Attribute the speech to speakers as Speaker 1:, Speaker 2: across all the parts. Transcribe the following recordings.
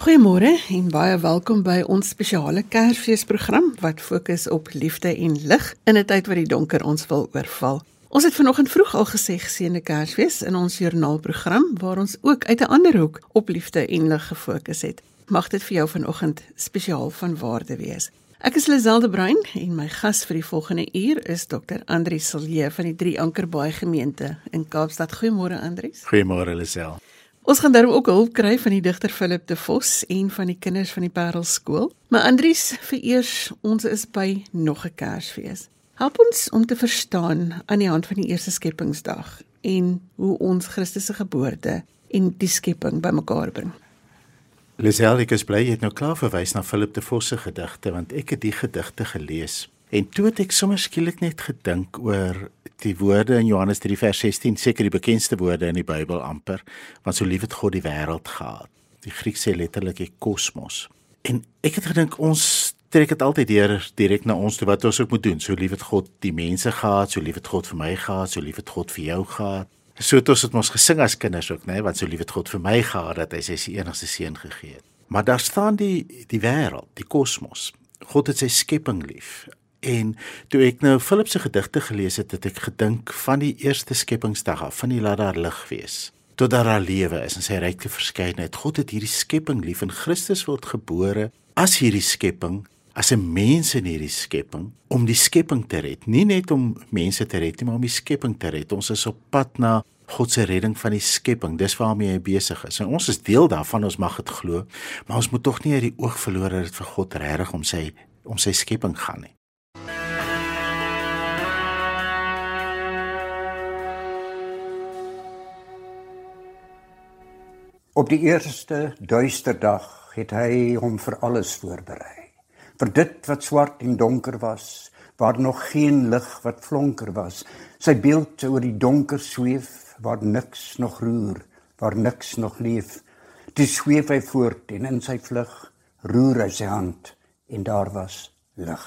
Speaker 1: Goeiemôre en baie welkom by ons spesiale Kersfeesprogram wat fokus op liefde en lig in 'n tyd wat die donker ons wil oorval. Ons het vanoggend vroeg al gesê geseënde Kersfees in ons joernaalprogram waar ons ook uit 'n ander hoek op liefde en lig gefokus het. Mag dit vir jou vanoggend spesiaal van waarde wees. Ek is Liselde Bruin en my gas vir die volgende uur is Dr. Andri Silje van die Drie Ankerbaai gemeente in Kaapstad. Goeiemôre Andri.
Speaker 2: Goeiemôre Lisel.
Speaker 1: Ons gaan daarom ook hulp kry van die digter Philip de Vos en van die kinders van die Parel skool. Maar Andries, vereers, ons is by nog 'n Kersfees. Help ons om te verstaan aan die hand van die eerste skepingsdag en hoe ons Christus se geboorte en die skepping bymekaar bring.
Speaker 2: Lisel, ek is bly jy het nou klaar verwys na Philip de Vos se gedigte want ek het die gedigte gelees. En toe het ek sommer skielik net gedink oor die woorde in Johannes 3 vers 16, seker die bekendste woorde in die Bybel amper, want so lief het God die wêreld gehad. Die Grieks sê letterlik die kosmos. En ek het gedink ons trek dit altyd deur direk na ons toe wat ons ook moet doen. So lief het God die mense gehad, so lief het God vir my gehad, so lief het God vir jou gehad. So het ons dit mos gesing as kinders ook, né, nee, wat so lief het God vir my gehad dat hy sy enigste seun gegee het. Maar daar staan die die wêreld, die kosmos. God het sy skepping lief. En toe ek nou Philip se gedigte gelees het, het ek gedink van die eerste skepingsdag af, van die laat daar lig wees tot daar al lewe is en sy ryke verskeidenheid. God het hierdie skepping lief en Christus word gebore as hierdie skepping as 'n mens in hierdie skepping om die skepping te red. Nie net om mense te red nie, maar om die skepping te red. Ons is op pad na God se redding van die skepping. Dis waarmee hy besig is. En ons is deel daarvan, ons mag dit glo, maar ons moet tog nie uit die oog verloor dat dit vir God regtig om sy om sy skepping gaan nie.
Speaker 3: Op die eerste duister dag het hy hom vir alles voorberei vir dit wat swart en donker was, waar nog geen lig wat flonker was. Sy beeld oor die donker sweef waar niks nog roer, waar niks nog leef. Dis sweef hy voort en in sy vlug roer hy sy hand en daar was lig.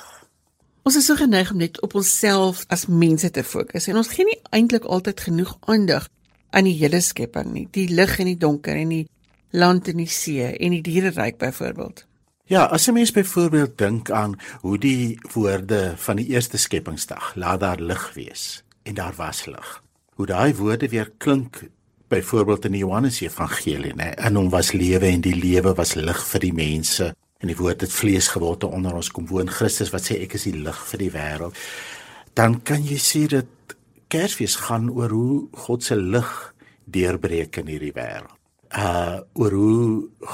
Speaker 1: Ons is so geneig om net op onsself as mense te fokus en ons gee nie eintlik altyd genoeg aandag aan die hele skepping nie, die lig en die donker en die land en die see en die diereryk byvoorbeeld.
Speaker 2: Ja, as 'n mens byvoorbeeld dink aan hoe die woorde van die eerste skepingsdag, laat daar lig wees en daar was lig. Hoe daai woorde weer klink byvoorbeeld in die Johannes Evangelie, né? In hom was lewe en die lewe was lig vir die mense en die woord het vlees geword en onder ons kom woon Christus wat sê ek is die lig vir die wêreld. Dan kan jy sien dat Kersfees gaan oor hoe God se lig deurbreek in hierdie wêreld. Uh oor hoe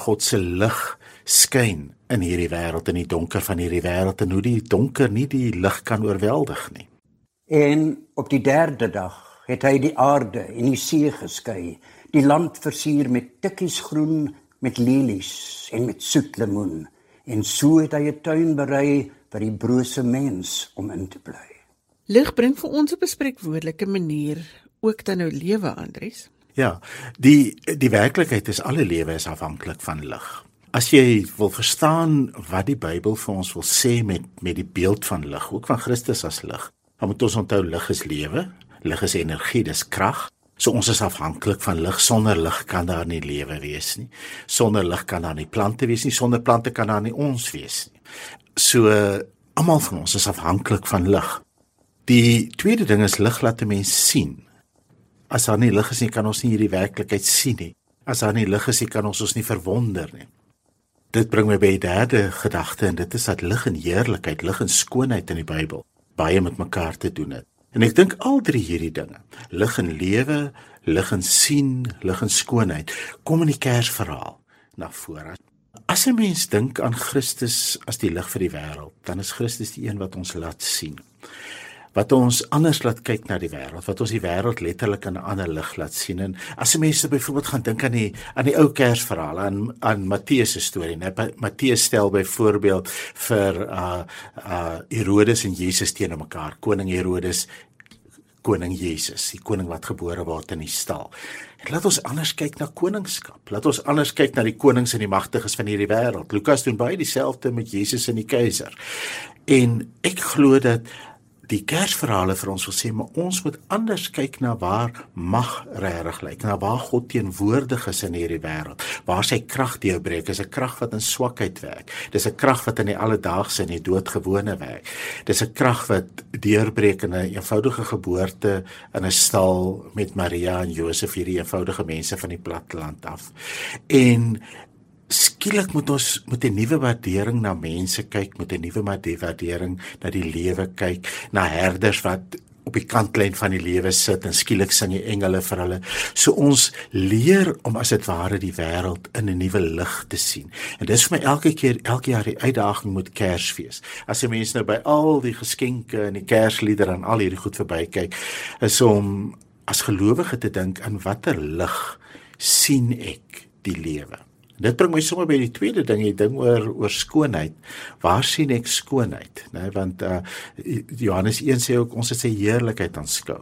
Speaker 2: God se lig skyn in hierdie wêreld in die donker van hierdie wêreld en hoe die donker nie die lig kan oorweldig nie.
Speaker 3: En op die derde dag het hy die aarde en die see geskei, die land versier met tikkies groen, met lelies en met soet lemoen. En so het hy 'n tuin berei vir die brose mens om in te bly.
Speaker 1: Lig bring vir ons op 'n spreekwoordelike manier ook dan nou lewe, Andries.
Speaker 2: Ja, die die werklikheid is alle lewe is afhanklik van lig. As jy wil verstaan wat die Bybel vir ons wil sê met met die beeld van lig, ook van Christus as lig, dan moet ons onthou lig is lewe, lig is energie, dis krag. So ons is afhanklik van lig. Sonder lig kan daar nie lewe wees nie. Sonder lig kan daar nie plante wees nie. Sonder plante kan daar nie ons wees nie. So almal van ons is afhanklik van lig. Die tweede ding is lig laat 'n mens sien. As daar nie lig is nie, kan ons nie hierdie werklikheid sien nie. As daar nie lig is nie, kan ons ons nie verwonder nie. Dit bring my by die derde gedagte en dit is dat lig en heerlikheid, lig en skoonheid in die Bybel baie met mekaar te doen het. En ek dink al drie hierdie dinge, lig en lewe, lig en sien, lig en skoonheid, kom in die Kersverhaal na vore. As 'n mens dink aan Christus as die lig vir die wêreld, dan is Christus die een wat ons laat sien wat ons anders laat kyk na die wêreld, wat ons die wêreld letterlik in 'n ander lig laat sien. En as mense byvoorbeeld gaan dink aan die aan die ou Kersverhaal aan aan Matteus se storie, né? Matteus stel byvoorbeeld vir uh uh Herodes en Jesus teenoor mekaar. Koning Herodes koning Jesus, die koning wat gebore word in die stal. En laat ons anders kyk na koningskap. Laat ons anders kyk na die konings en die magtiges van hierdie wêreld. Lukas doen baie dieselfde met Jesus en die keiser. En ek glo dat die Kersverhale vir ons wil sê maar ons moet anders kyk na waar mag regtig lyk, na waar God teenwoordig is in hierdie wêreld. Waar sy krag deurbreek, is 'n krag wat in swakheid werk. Dis 'n krag wat in die alledaagse en die doodgewone werk. Dis 'n krag wat deurbreek in 'n eenvoudige geboorte in 'n stal met Maria en Josef, hierdie eenvoudige mense van die platteland af. En skielik moet ons met 'n nuwe waardering na mense kyk, met 'n nuwe waardering na die lewe kyk, na herders wat op die kantlyn van die lewe sit en skielik sing die engele vir hulle. So ons leer om as dit ware die wêreld in 'n nuwe lig te sien. En dis vir my elke keer elke jaar die uitdaging met Kersfees. As jy mense nou by al die geskenke en die Kersliedere en al hierdie goed verbykyk, is om as gelowige te dink in watter lig sien ek die lewe. Dit bring my sommer by die tweede ding, die ding oor oor skoonheid. Waar sien ek skoonheid, né? Nee, want uh Johannes 1 sê ook ons het sy heerlikheid aanskou.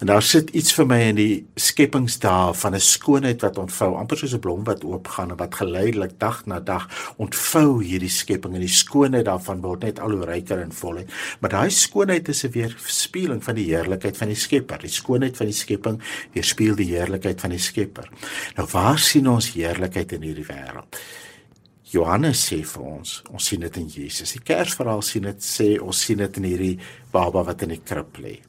Speaker 2: En daar sit iets vir my in die skepingsdae van 'n skoonheid wat ontvou, amper soos 'n blom wat oopgaan en wat geleidelik dag na dag ontvou hierdie skepping en die skoonheid daarvan word net al hoe ryker en voller. Maar daai skoonheid is 'n weerspieëling van die heerlikheid van die Skepper. Die skoonheid van die skepping weerspieël die heerlikheid van die Skepper. Nou waar sien ons heerlikheid in hierdie wêreld? Johannes sê vir ons, ons sien dit in Jesus. Die Kersverhaal sien dit sê ons sien dit in hierdie baba wat in die krib lê.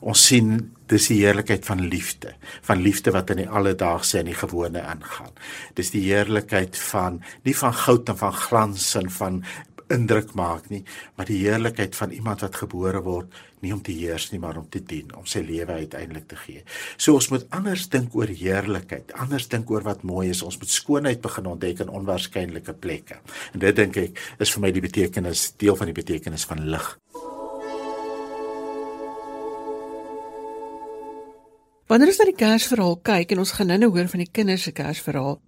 Speaker 2: Ons sien dis die heerlikheid van liefde, van liefde wat in die alledaagse en die gewone aangaan. Dis die heerlikheid van nie van goud en van glans en van indruk maak nie, maar die heerlikheid van iemand wat gebore word nie om te heers nie, maar om te dien, om sy lewe uiteindelik te gee. So ons moet anders dink oor heerlikheid, anders dink oor wat mooi is. Ons moet skoonheid begin ontdek in onwaarskynlike plekke. En dit dink ek is vir my die betekenis, deel van die betekenis van lig.
Speaker 1: Wanneer ons na die Kersverhaal kyk en ons gaan nou hoor van die kinders se Kersverhaal,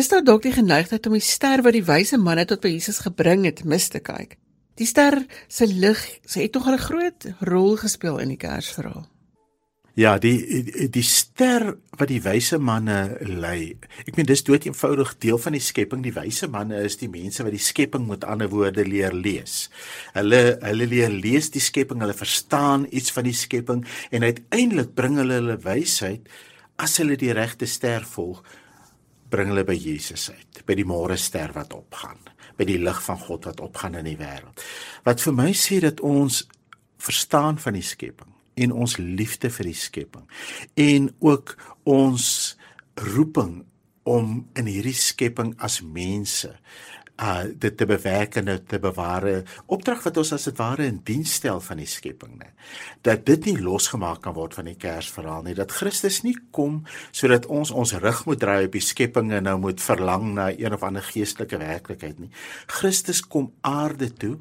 Speaker 1: is daar dalk die geneigtheid om die ster wat die wyse manne tot by Jesus gebring het mis te kyk. Die ster se lig, sy het tog 'n groot rol gespeel in die Kersverhaal.
Speaker 2: Ja, die die ster wat die wyse manne lei. Ek meen dis dood eenvoudig deel van die skepping. Die wyse manne is die mense wat die skepping met ander woorde leer lees. Hulle hulle leer lees die skepping, hulle verstaan iets van die skepping en uiteindelik bring hulle hulle wysheid as hulle die regte ster volg, bring hulle by Jesus uit, by die môre ster wat opgaan, by die lig van God wat opgaan in die wêreld. Wat vir my sê dat ons verstaan van die skepping en ons liefde vir die skepping. En ook ons roeping om in hierdie skepping as mense uh dit te bewerk en te beware opdrag wat ons as dit ware in diens stel van die skepping nê dat dit nie losgemaak kan word van die Kersverhaal nie. Dat Christus nie kom sodat ons ons rug moet draai op die skepping en nou moet verlang na een of ander geestelike werklikheid nie. Christus kom aarde toe.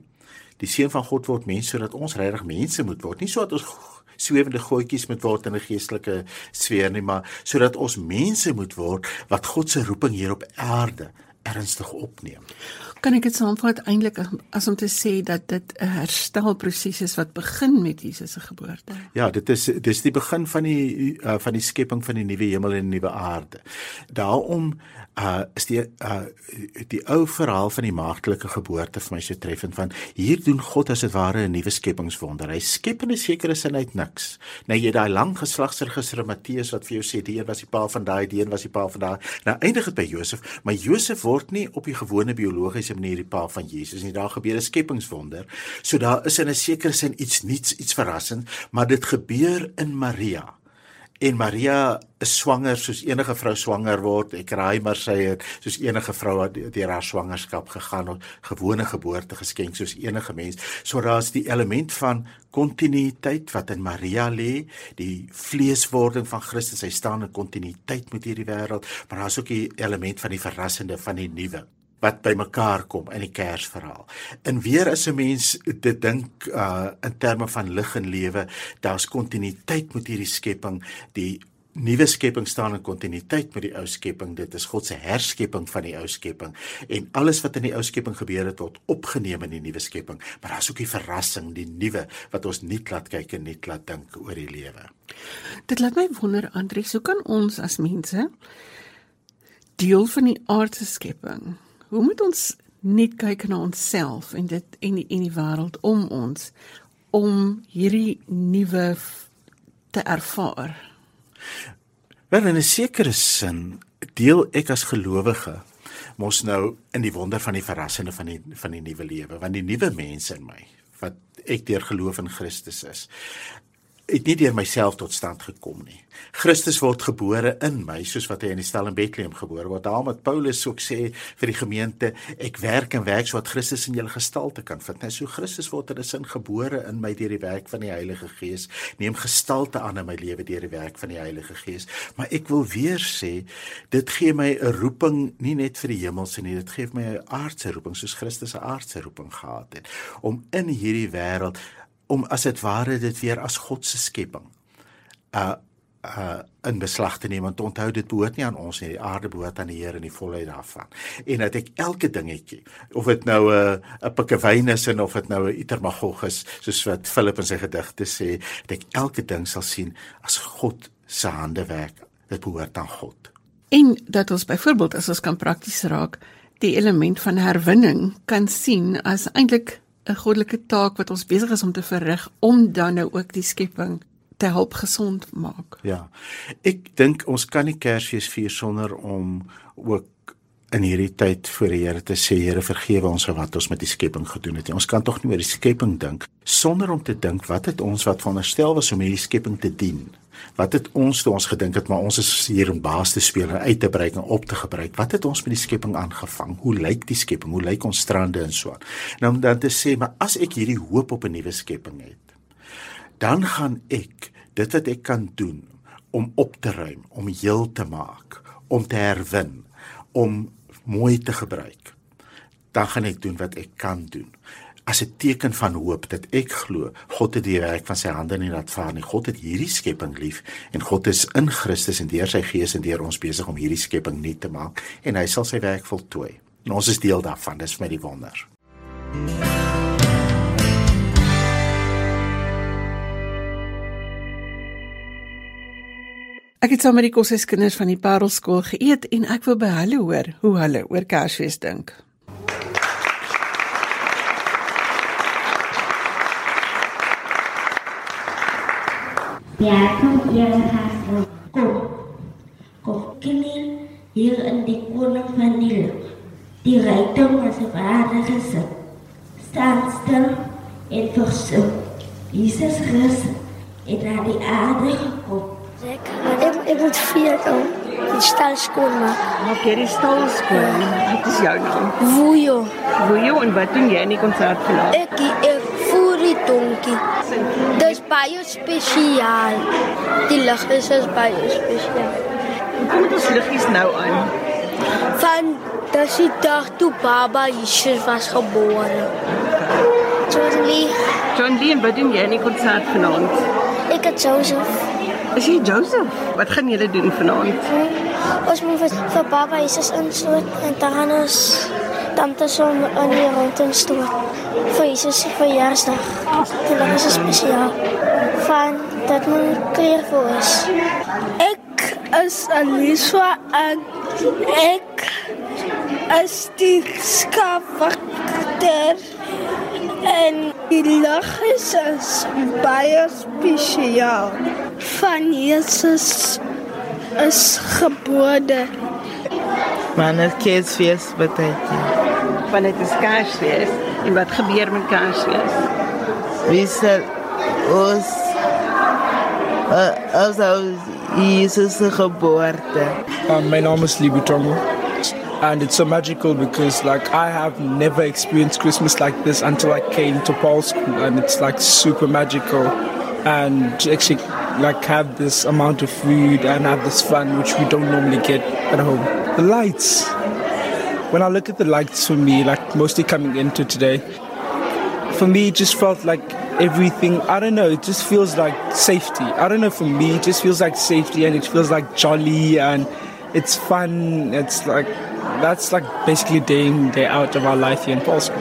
Speaker 2: Die seun van God word mens sodat ons regtig mense moet word. Nie sodat ons swewende goetjies moet word in 'n geestelike sfeer nie, maar sodat ons mense moet word wat God se roeping hier op aarde ernstig opneem.
Speaker 1: Kan ek dit saamvat eintlik as om te sê dat dit 'n herstelproses is wat begin met Jesus se geboorte?
Speaker 2: Ja, dit is dis die begin van die uh, van die skepping van die nuwe hemel en die nuwe aarde. Daarom uh is die uh die ou verhaal van die maagdelike geboorte vir my so treffend van hier doen God as dit ware 'n nuwe skepingswonder. Hy skep in 'n sekere sin uit niks. Nou jy daai lang geslagsregister Matteus wat vir jou sê die een was die pa van daai, die een was die pa van daai. Nou eindig dit by Josef, maar Josef word nie op die gewone biologiese manier die pa van Jesus nie. Daar gebeur 'n skepingswonder. So daar is in 'n sekere sin iets nuuts, iets verrassend, maar dit gebeur in Maria. En Maria is swanger soos enige vrou swanger word. Ek raai maar sy het soos enige vrou wat deur haar swangerskap gegaan het, gewone geboorte geskenk soos enige mens. So daar's die element van kontinuïteit wat in Maria lê, die vleeswording van Christus. Hy staan in kontinuïteit met hierdie wêreld, maar daar's ook die element van die verrassende van die nuwe wat bymekaar kom in die Kersverhaal. En weer as 'n mens dit dink uh in terme van lig en lewe, daar's kontinuïteit met hierdie skepping, die nuwe skepping staan in kontinuïteit met die ou skepping. Dit is God se herskepping van die ou skepping en alles wat in die ou skepping gebeur het word opgeneem in die nuwe skepping. Maar daar's ook die verrassing, die nuwe wat ons nie laat kyk en nie laat dink oor die lewe.
Speaker 1: Dit laat my wonder Andries, hoe kan ons as mense deel van die aardse skepping Hoe moet ons net kyk na onsself en dit en die en die wêreld om ons om hierdie nuwe te ervaar?
Speaker 2: Wel in 'n sekere sin deel ek as gelowige mos nou in die wonder van die verrassende van die van die nuwe lewe, want die nuwe mens in my wat ek deur geloof in Christus is het nie deur myself tot stand gekom nie. Christus word gebore in my soos wat hy in die stal in Bethlehem gebore word. Daarom het Paulus ook sê vir die gemeente, ek werk en werk sodat Christus in julle gestalte kan vind. Net so Christus word in 'n sin gebore in my deur die werk van die Heilige Gees, neem gestalte aan in my lewe deur die werk van die Heilige Gees. Maar ek wil weer sê, dit gee my 'n roeping nie net vir die hemelse nie, dit gee my 'n aardse roeping soos Christus 'n aardse roeping gehad het om in hierdie wêreld om as dit ware dit weer as God se skepping uh uh in beslag te neem want onthou dit behoort nie aan ons nie die aarde behoort aan die Here in die volheid daarvan. En dat ek elke dingetjie of dit nou 'n uh, 'n pikkewyn is en of dit nou 'n itermagog is soos wat Philip in sy gedigte sê dat ek elke ding sal sien as God se hande werk. Dit behoort aan God.
Speaker 1: En dat ons byvoorbeeld as ons kan prakties raak die element van herwinning kan sien as eintlik 'n goddelike taak wat ons besig is om te verrig om dan nou ook die skepping te help gesond maak.
Speaker 2: Ja. Ek dink ons kan nie Kersfees vier sonder om ook in hierdie tyd voor die Here te sê Here vergewe ons vir wat ons met die skepping gedoen het. Ons kan tog nie oor die skepping dink sonder om te dink wat het ons wat veronderstel was om hierdie skepping te dien Wat het ons toe ons gedink het maar ons is hier om baas te speel en uit te brei en op te gebruik? Wat het ons met die skepping aangevang? Hoe lyk die skepping? Hoe lyk ons strande en so aan? Nou om dan te sê, maar as ek hierdie hoop op 'n nuwe skepping het, dan gaan ek dit wat ek kan doen om op te ruim, om heel te maak, om te herwin, om mooi te gebruik. Dan gaan ek doen wat ek kan doen as 'n teken van hoop dat ek glo God het die werk van sy hande nie laat vaar nie. God het hierdie skepping lief en God is in Christus en deur sy gees en deur ons besig om hierdie skepping nuut te maak en hy sal sy werk voltooi. En ons is deel daarvan. Dis vir my die wonder.
Speaker 1: Ek het saam met die koshuiskinders van die Parelskool geëet en ek wil by hulle hoor hoe hulle oor Kersfees dink.
Speaker 4: Ja, kom hier gaan. Kom. Kom kini hier in die koning van die lucht. Die rijkdom was op aarde gezet. Staan stil en verzoek. Jezus Christus is naar die aarde gekomen.
Speaker 5: Ik, ik moet vier doen. Die stal schoonmaken.
Speaker 1: Maak jy die stal skoon? Wat is jou naam?
Speaker 5: Woejo.
Speaker 1: Woejo en wat doen jy in die konsert vanaand?
Speaker 5: Ik, ik voer die donkie. Dis baie spesiaal. Die lig is is baie spesiaal.
Speaker 1: Kom dit ons liggies nou aan.
Speaker 5: Van dis die dag toe Baba Jesus was gebore. John Lee,
Speaker 1: John Lee, en wat doen jy in die konsert vanaand?
Speaker 5: ek het Joseph.
Speaker 1: Is jy Joseph? Wat gaan julle doen vanaand?
Speaker 5: Ons moet vir, vir Baba Jesus insloot en dan gaan ons tante som in die rond instoot. Vir Jesus se verjaarsdag. En dan is spesiaal. Van dat moet kleer vir ons.
Speaker 6: Ek is Anisha en ek is die skafakter en die lig is, is baie spesiaal. Van Jesus is gebore.
Speaker 7: Maar het Kersfees beteken.
Speaker 1: Want dit is Kersfees. En wat gebeur met Kersfees?
Speaker 7: Wie sal ons uh, as ons Jesus se geboorte.
Speaker 8: Um, my name is Libutongo. And it's so magical because like I have never experienced Christmas like this until I came to Paul's school and it's like super magical and to actually like have this amount of food and have this fun which we don't normally get at home. The lights. When I look at the lights for me, like mostly coming into today, for me it just felt like everything i don't know it just feels like safety. I don't know for me it just feels like safety and it feels like jolly and it's fun. It's like that's like basically day in day out of our life here in Polska.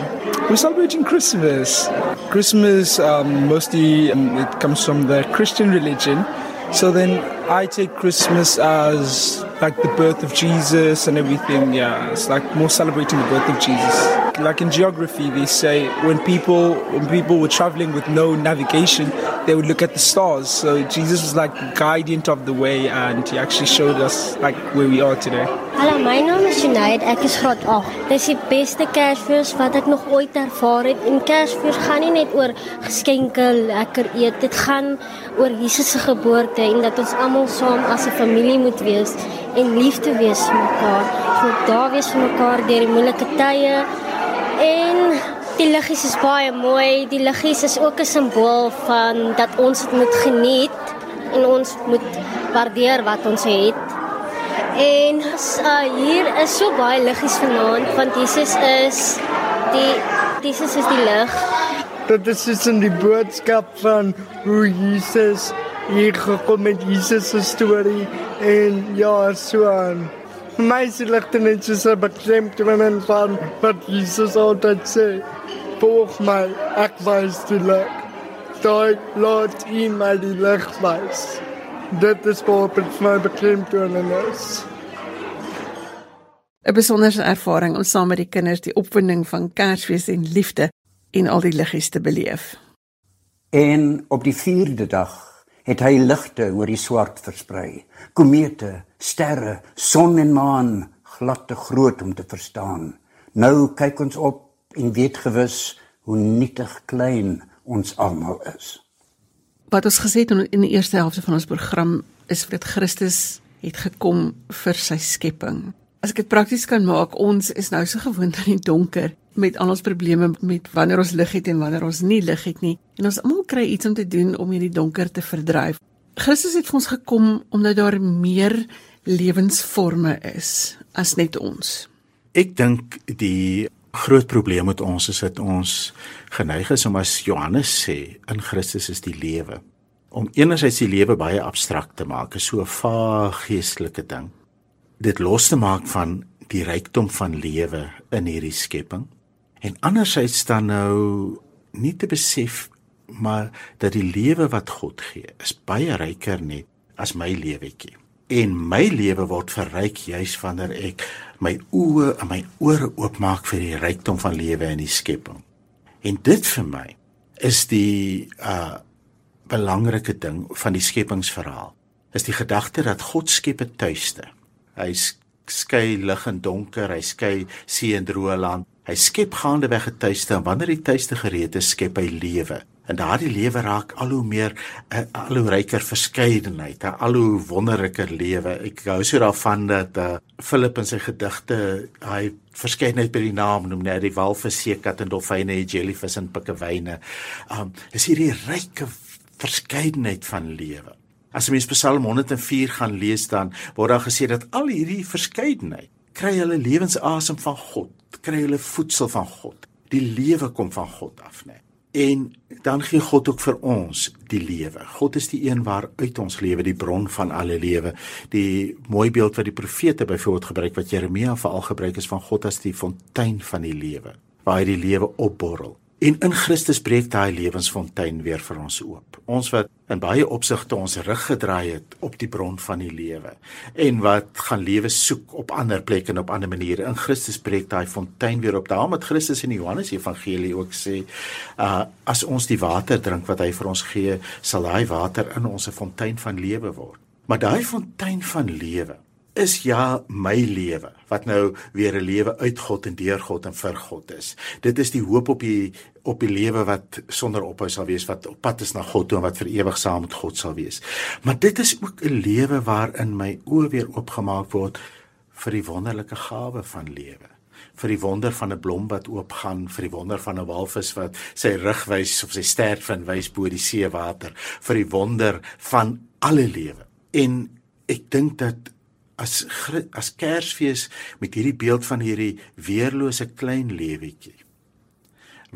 Speaker 8: we're celebrating christmas. Christmas um, mostly um, it comes from the christian religion. So then i take christmas as like the birth of jesus and everything yeah it's like more celebrating the birth of jesus like in geography, they say when people when people were traveling with no navigation, they would look at the stars. So Jesus was like the of the way, and he actually showed us like where we are today.
Speaker 9: Hallo, my naam is Junaid. Ek is graad 8. Dis die beste Kersfees wat ek nog ooit ervaar het. En Kersfees gaan nie net oor geskenke, lekker eet. Dit gaan oor Jesus se geboorte en dat ons almal saam as 'n familie moet wees en lief te wees vir mekaar. Moet daar wees vir mekaar deur die moeilike tye. En die liggies is baie mooi. Die liggies is ook 'n simbool van dat ons dit moet geniet en ons moet waardeer wat ons het. En uh, hier is so baie liggies vanaand want Jesus is die Jesus is die lig.
Speaker 10: Dit is dus in die boodskap van hoe Jesus hier gekom met Jesus se storie en ja, so aan. My se ligte net soos 'n beklemtoning van wat Jesus altyd sê. Volg my, ek wys die lig. Daai laat U my die lig wys. Dit is wat met my beklemtoning is.
Speaker 1: 'n Besonderse ervaring om saam met die kinders die opwinding van Kersfees en liefde en al die liggies te beleef.
Speaker 3: En op die 4de dag het hy ligte oor die swart versprei. Komete, sterre, son en maan, glad te groot om te verstaan. Nou kyk ons op en weet gewis hoe nietig klein ons almal is.
Speaker 1: Wat ons gesê het in die eerste helfte van ons program is dat Christus het gekom vir sy skepping. As ek dit prakties kan maak, ons is nou so gewoond aan die donker met al ons probleme met wanneer ons lig het en wanneer ons nie lig het nie. En ons almal kry iets om te doen om hierdie donker te verdryf. Christus het vir ons gekom omdat daar meer lewensforme is as net ons.
Speaker 2: Ek dink die groot probleem met ons is dat ons geneig is om as Johannes sê in Christus is die lewe. Om enerzijds die lewe baie abstrakt te maak, is so 'n vaag geestelike ding dit los te maak van die rykdom van lewe in hierdie skepping en andersins dan nou nie te besef maar dat die lewe wat God gee is baie ryker net as my lewetjie. En my lewe word verryk juis wanneer ek my oë en my ore oopmaak vir die rykdom van lewe in die skepping. En dit vir my is die uh belangrike ding van die skepingsverhaal. Is die gedagte dat God skep 'n tuiste. Hy skei lig en donker, hy skei see en droë land. Hy skep gaandeweg 'n tuiste en wanneer die tuiste gereed is, skep hy lewe. En daardie lewe raak al hoe meer 'n uh, al hoe ryker verskeidenheid, 'n al hoe wonderliker lewe. Ek hou so daarvan dat uh, Philip in sy gedigte hy verskeidenheid by die naam noem, net die walvis, seekat en dolfyne, jellyfish en pikkewyne. Um is hierdie ryke verskeidenheid van lewe. As jy mens Psalm 104 gaan lees dan word daar gesê dat al hierdie verskeidenheid kry hulle lewensasem van God, kry hulle voedsel van God. Die lewe kom van God af, né? En dan gee God ook vir ons die lewe. God is die een waaruit ons lewe, die bron van alle lewe. Die mooi beeld wat die profete byvoorbeeld gebruik wat Jeremia veral gebruik is van God as die fontein van die lewe, waar hy die lewe opborrel. En in Christus breek daai lewensfontein weer vir ons oop. Ons wat in baie opsigte ons rug gedraai het op die bron van die lewe en wat gaan lewe soek op ander plekke en op ander maniere. In Christus breek daai fontein weer op. Daarom het Christus in die Johannes Evangelie ook sê, uh as ons die water drink wat hy vir ons gee, sal daai water in ons 'n fontein van lewe word. Maar daai fontein van lewe is ja my lewe wat nou weer 'n lewe uit God en deur God en vir God is. Dit is die hoop op die op die lewe wat sonder ophou sal wees wat op pad is na God toe en wat vir ewig saam met God sal wees. Maar dit is ook 'n lewe waarin my oë weer oopgemaak word vir die wonderlike gawe van lewe vir die wonder van 'n blom wat oopgaan, vir die wonder van 'n walvis wat sy rug wys of sy stert van wys bo die seewater, vir die wonder van alle lewe. En ek dink dat as as Kersfees met hierdie beeld van hierdie weerlose klein lewetjie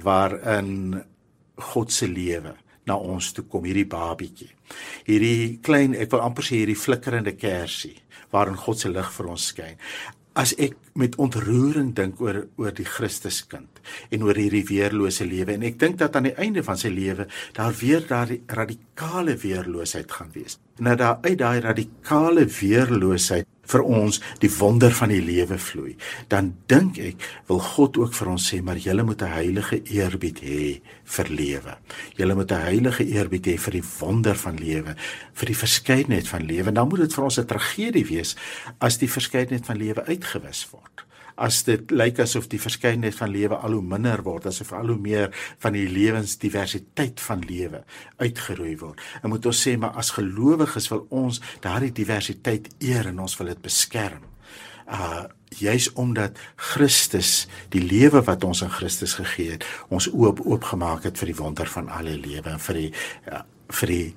Speaker 2: waarin God se lewe na ons toe kom hierdie babietjie hierdie klein ek wil amper sê hierdie flikkerende kersie waarin God se lig vir ons skyn as ek met ontroering dink oor oor die Christuskind en oor hierdie weerlose lewe en ek dink dat aan die einde van sy lewe daar weer daai radikale weerloosheid gaan wees. En dat daar uit daai radikale weerloosheid vir ons die wonder van die lewe vloei. Dan dink ek wil God ook vir ons sê maar julle moet 'n heilige eerbied hê vir lewe. Julle moet 'n heilige eerbied hê vir die wonder van lewe, vir die verskeidenheid van lewe. Dan moet dit vir ons 'n tragedie wees as die verskeidenheid van lewe uitgewis word as dit lyk asof die verskeidenheid van lewe al hoe minder word, asof al hoe meer van die lewensdiversiteit van lewe uitgeroei word. En moet ons sê maar as gelowiges wil ons daardie diversiteit eer en ons wil dit beskerm. Uh juis omdat Christus die lewe wat ons in Christus gegee het, ons oop oopgemaak het vir die wonder van alle lewe en vir die uh, vir die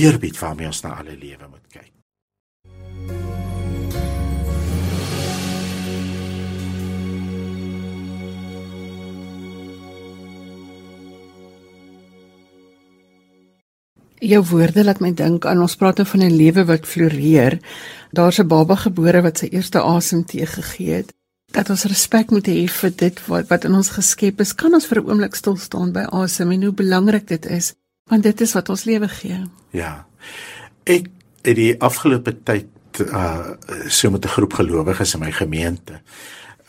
Speaker 2: eerbied waarmee ons na alle lewe moet kyk.
Speaker 1: Jou woorde laat my dink aan ons praat van 'n lewe wat floreer. Daar's 'n baba gebore wat sy eerste asem teëgegee het. Dat ons respek moet hê vir dit wat wat in ons geskep is. Kan ons vir 'n oomblik stil staan by asem en hoe belangrik dit is, want dit is wat ons lewe gee.
Speaker 2: Ja. Ek het die afgelope tyd uh so met 'n groep gelowiges in my gemeente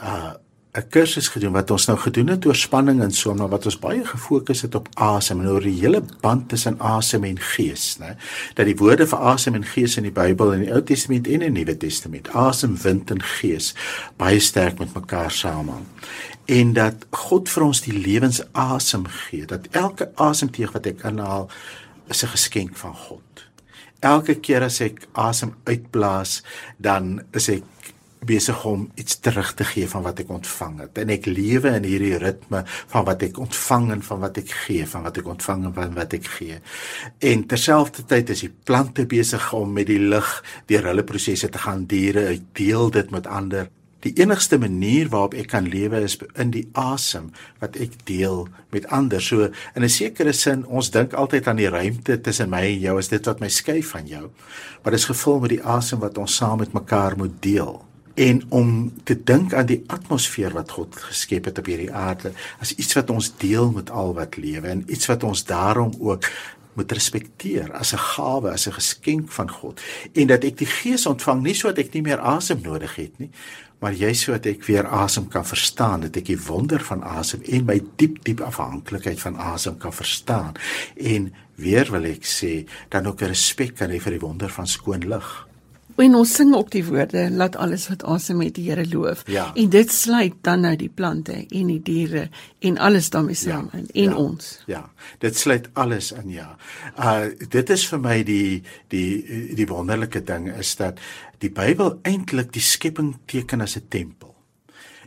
Speaker 2: uh 'n kursus gedoen wat ons nou gedoen het oor spanning en so maar wat ons baie gefokus het op asem en oor die hele band tussen asem en gees, né? Dat die woorde vir asem en gees in die Bybel in die Ou Testament en in die Nuwe Testament, asem, wind en gees, baie sterk met mekaar samehang. En dat God vir ons die lewensasem gee, dat elke asemteug wat ek inhaal is 'n geskenk van God. Elke keer as ek asem uitblaas, dan is ek besig om iets terug te gee van wat ek ontvang het. En ek lewe in hierdie ritme van wat ek ontvang en van wat ek gee, van wat ek ontvang en van wat ek gee. En terselfdertyd is die plante besig om met die lig deur hulle prosesse te gaan diere, ek deel dit met ander. Die enigste manier waarop ek kan lewe is in die asem wat ek deel met ander. So in 'n sekere sin, ons dink altyd aan die ruimte tussen my en jou as dit wat my skei van jou. Maar dit is gevul met die asem wat ons saam met mekaar moet deel en om te dink aan die atmosfeer wat God geskep het op hierdie aarde as iets wat ons deel met al wat lewe en iets wat ons daarom ook moet respekteer as 'n gawe, as 'n geskenk van God en dat ek die Gees ontvang nie sodat ek nie meer asem nodig het nie, maar jy sodat ek weer asem kan verstaan, dat ek die wonder van asem en my diep diep afhanklikheid van asem kan verstaan en weer wil ek sê dan ook 'n respek kan hê vir die wonder van skoon lug.
Speaker 1: En ons sing ook die woorde, laat alles wat asem het die Here loof.
Speaker 2: Ja.
Speaker 1: En dit sluit dan nou die plante en die diere en alles daarmee saam ja. en ja. ons.
Speaker 2: Ja. Dit sluit alles in ja. Uh dit is vir my die die die wonderlike ding is dat die Bybel eintlik die skepping teken as 'n tempel.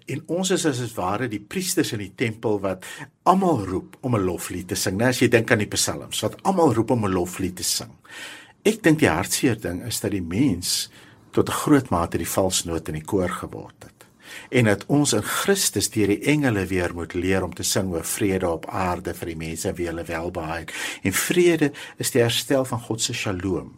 Speaker 2: En ons is as dit ware die priesters in die tempel wat almal roep om 'n loflied te sing. Nou as jy dink aan die psalms, wat almal roep om 'n loflied te sing. Ek dink die hartseer ding is dat die mens tot 'n groot mate die valsnoot in die koor geword het. En dat ons in Christus deur die engele weer moet leer om te sing oor vrede op aarde vir die mense wie hulle welbehaag. En vrede is die herstel van God se shalom.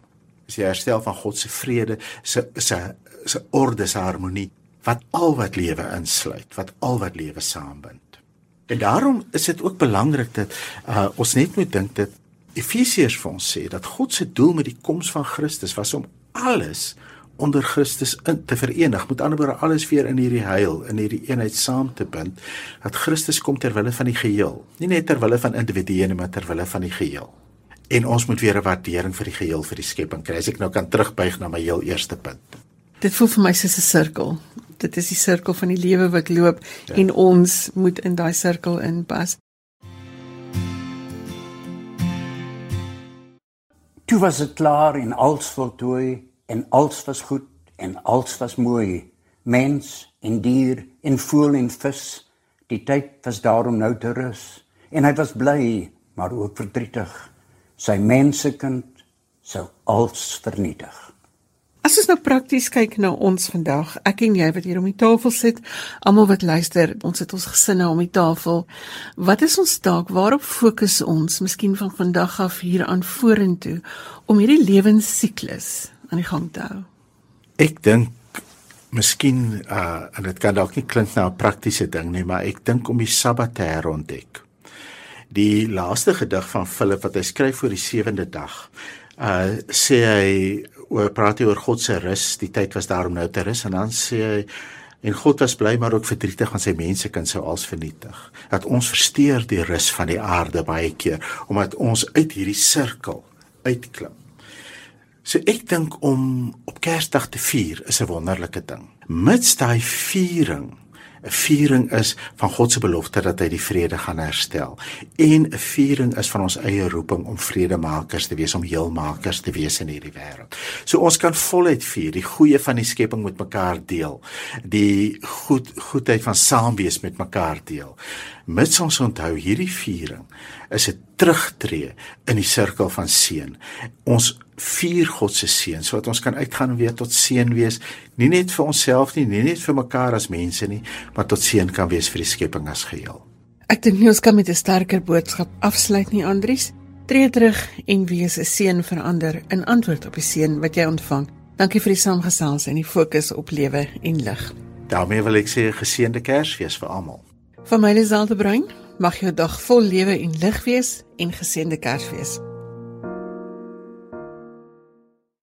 Speaker 2: Is die herstel van God se vrede, se se se orde, se harmonie wat al wat lewe insluit, wat al wat lewe saambind. En daarom is dit ook belangrik dat uh, ons net moet dink dat Efesiërs vir ons sê dat God se doel met die koms van Christus was om alles onder Christus in te verenig. Met ander woorde alles weer in hierdie heil, in hierdie eenheid saam te bind. Dat Christus kom ter wille van die geheel, nie net ter wille van individue nie, maar ter wille van die geheel. En ons moet weer 'n waardering vir die geheel vir die skepping kry. As ek nou kan terugbuig na my heel eerste punt.
Speaker 1: Dit voel vir my soos 'n sirkel. Dit is die sirkel van die lewe wat loop ja. en ons moet in daai sirkel inpas.
Speaker 3: Toe was dit klaar en alles voltooi en alles was goed en alles was mooi. Mens en dier en voël en vis. Die tyd was daarom nou te rus. En hy was bly, maar ook verdrietig. Sy mensekind sou alles vernietig.
Speaker 1: As ons nou prakties kyk na ons vandag, ek en jy wat hier om die tafel sit, almal wat luister, ons het ons gesinne om die tafel. Wat is ons taak? Waarop fokus ons miskien van vandag af hier aan vorentoe om hierdie lewensiklus aan die gang te hou?
Speaker 2: Ek dink Miskien uh en dit kan dalk nie klink na 'n praktiese ding nie, maar ek dink om die Sabbat te herontdek. Die laaste gedig van Philip wat hy skryf voor die sewende dag. Uh sê hy oor praat hy oor God se rus, die tyd was daar om nou te rus en dan sê hy en God was bly maar ook verdrietig want sy mense kan sou als vernietig. Dat ons versteur die rus van die aarde baie keer omdat ons uit hierdie sirkel uitklim. So ek dink om op Kersdag te vier is 'n wonderlike ding. Mits daai viering 'n viering is van God se belofte dat hy die vrede gaan herstel en 'n viering is van ons eie roeping om vredemakers te wees, om heelmakers te wees in hierdie wêreld. So ons kan voluit vier, die goeie van die skepping met mekaar deel, die goed goedheid van saam wees met mekaar deel. Mits ons onthou hierdie viering is 'n terugtreë in die sirkel van seën. Ons vier God se seën sodat ons kan uitgaan en weer tot seën wees, nie net vir onsself nie, nie net vir mekaar as mense nie, maar tot seën kan wees vir die skepping as geheel.
Speaker 1: Ek dink nie ons kan met 'n sterker boodskap afsluit nie, Andries. Tree terug en wees 'n seën vir ander in antwoord op die seën wat jy ontvang. Dankie vir die saamgesels en die fokus op lewe en lig.
Speaker 2: daarmee wil ek sê 'n geseënde Kersfees vir almal.
Speaker 1: Van my Liselde Bruin, mag jou dag vol lewe en lig wees en geseënde Kersfees.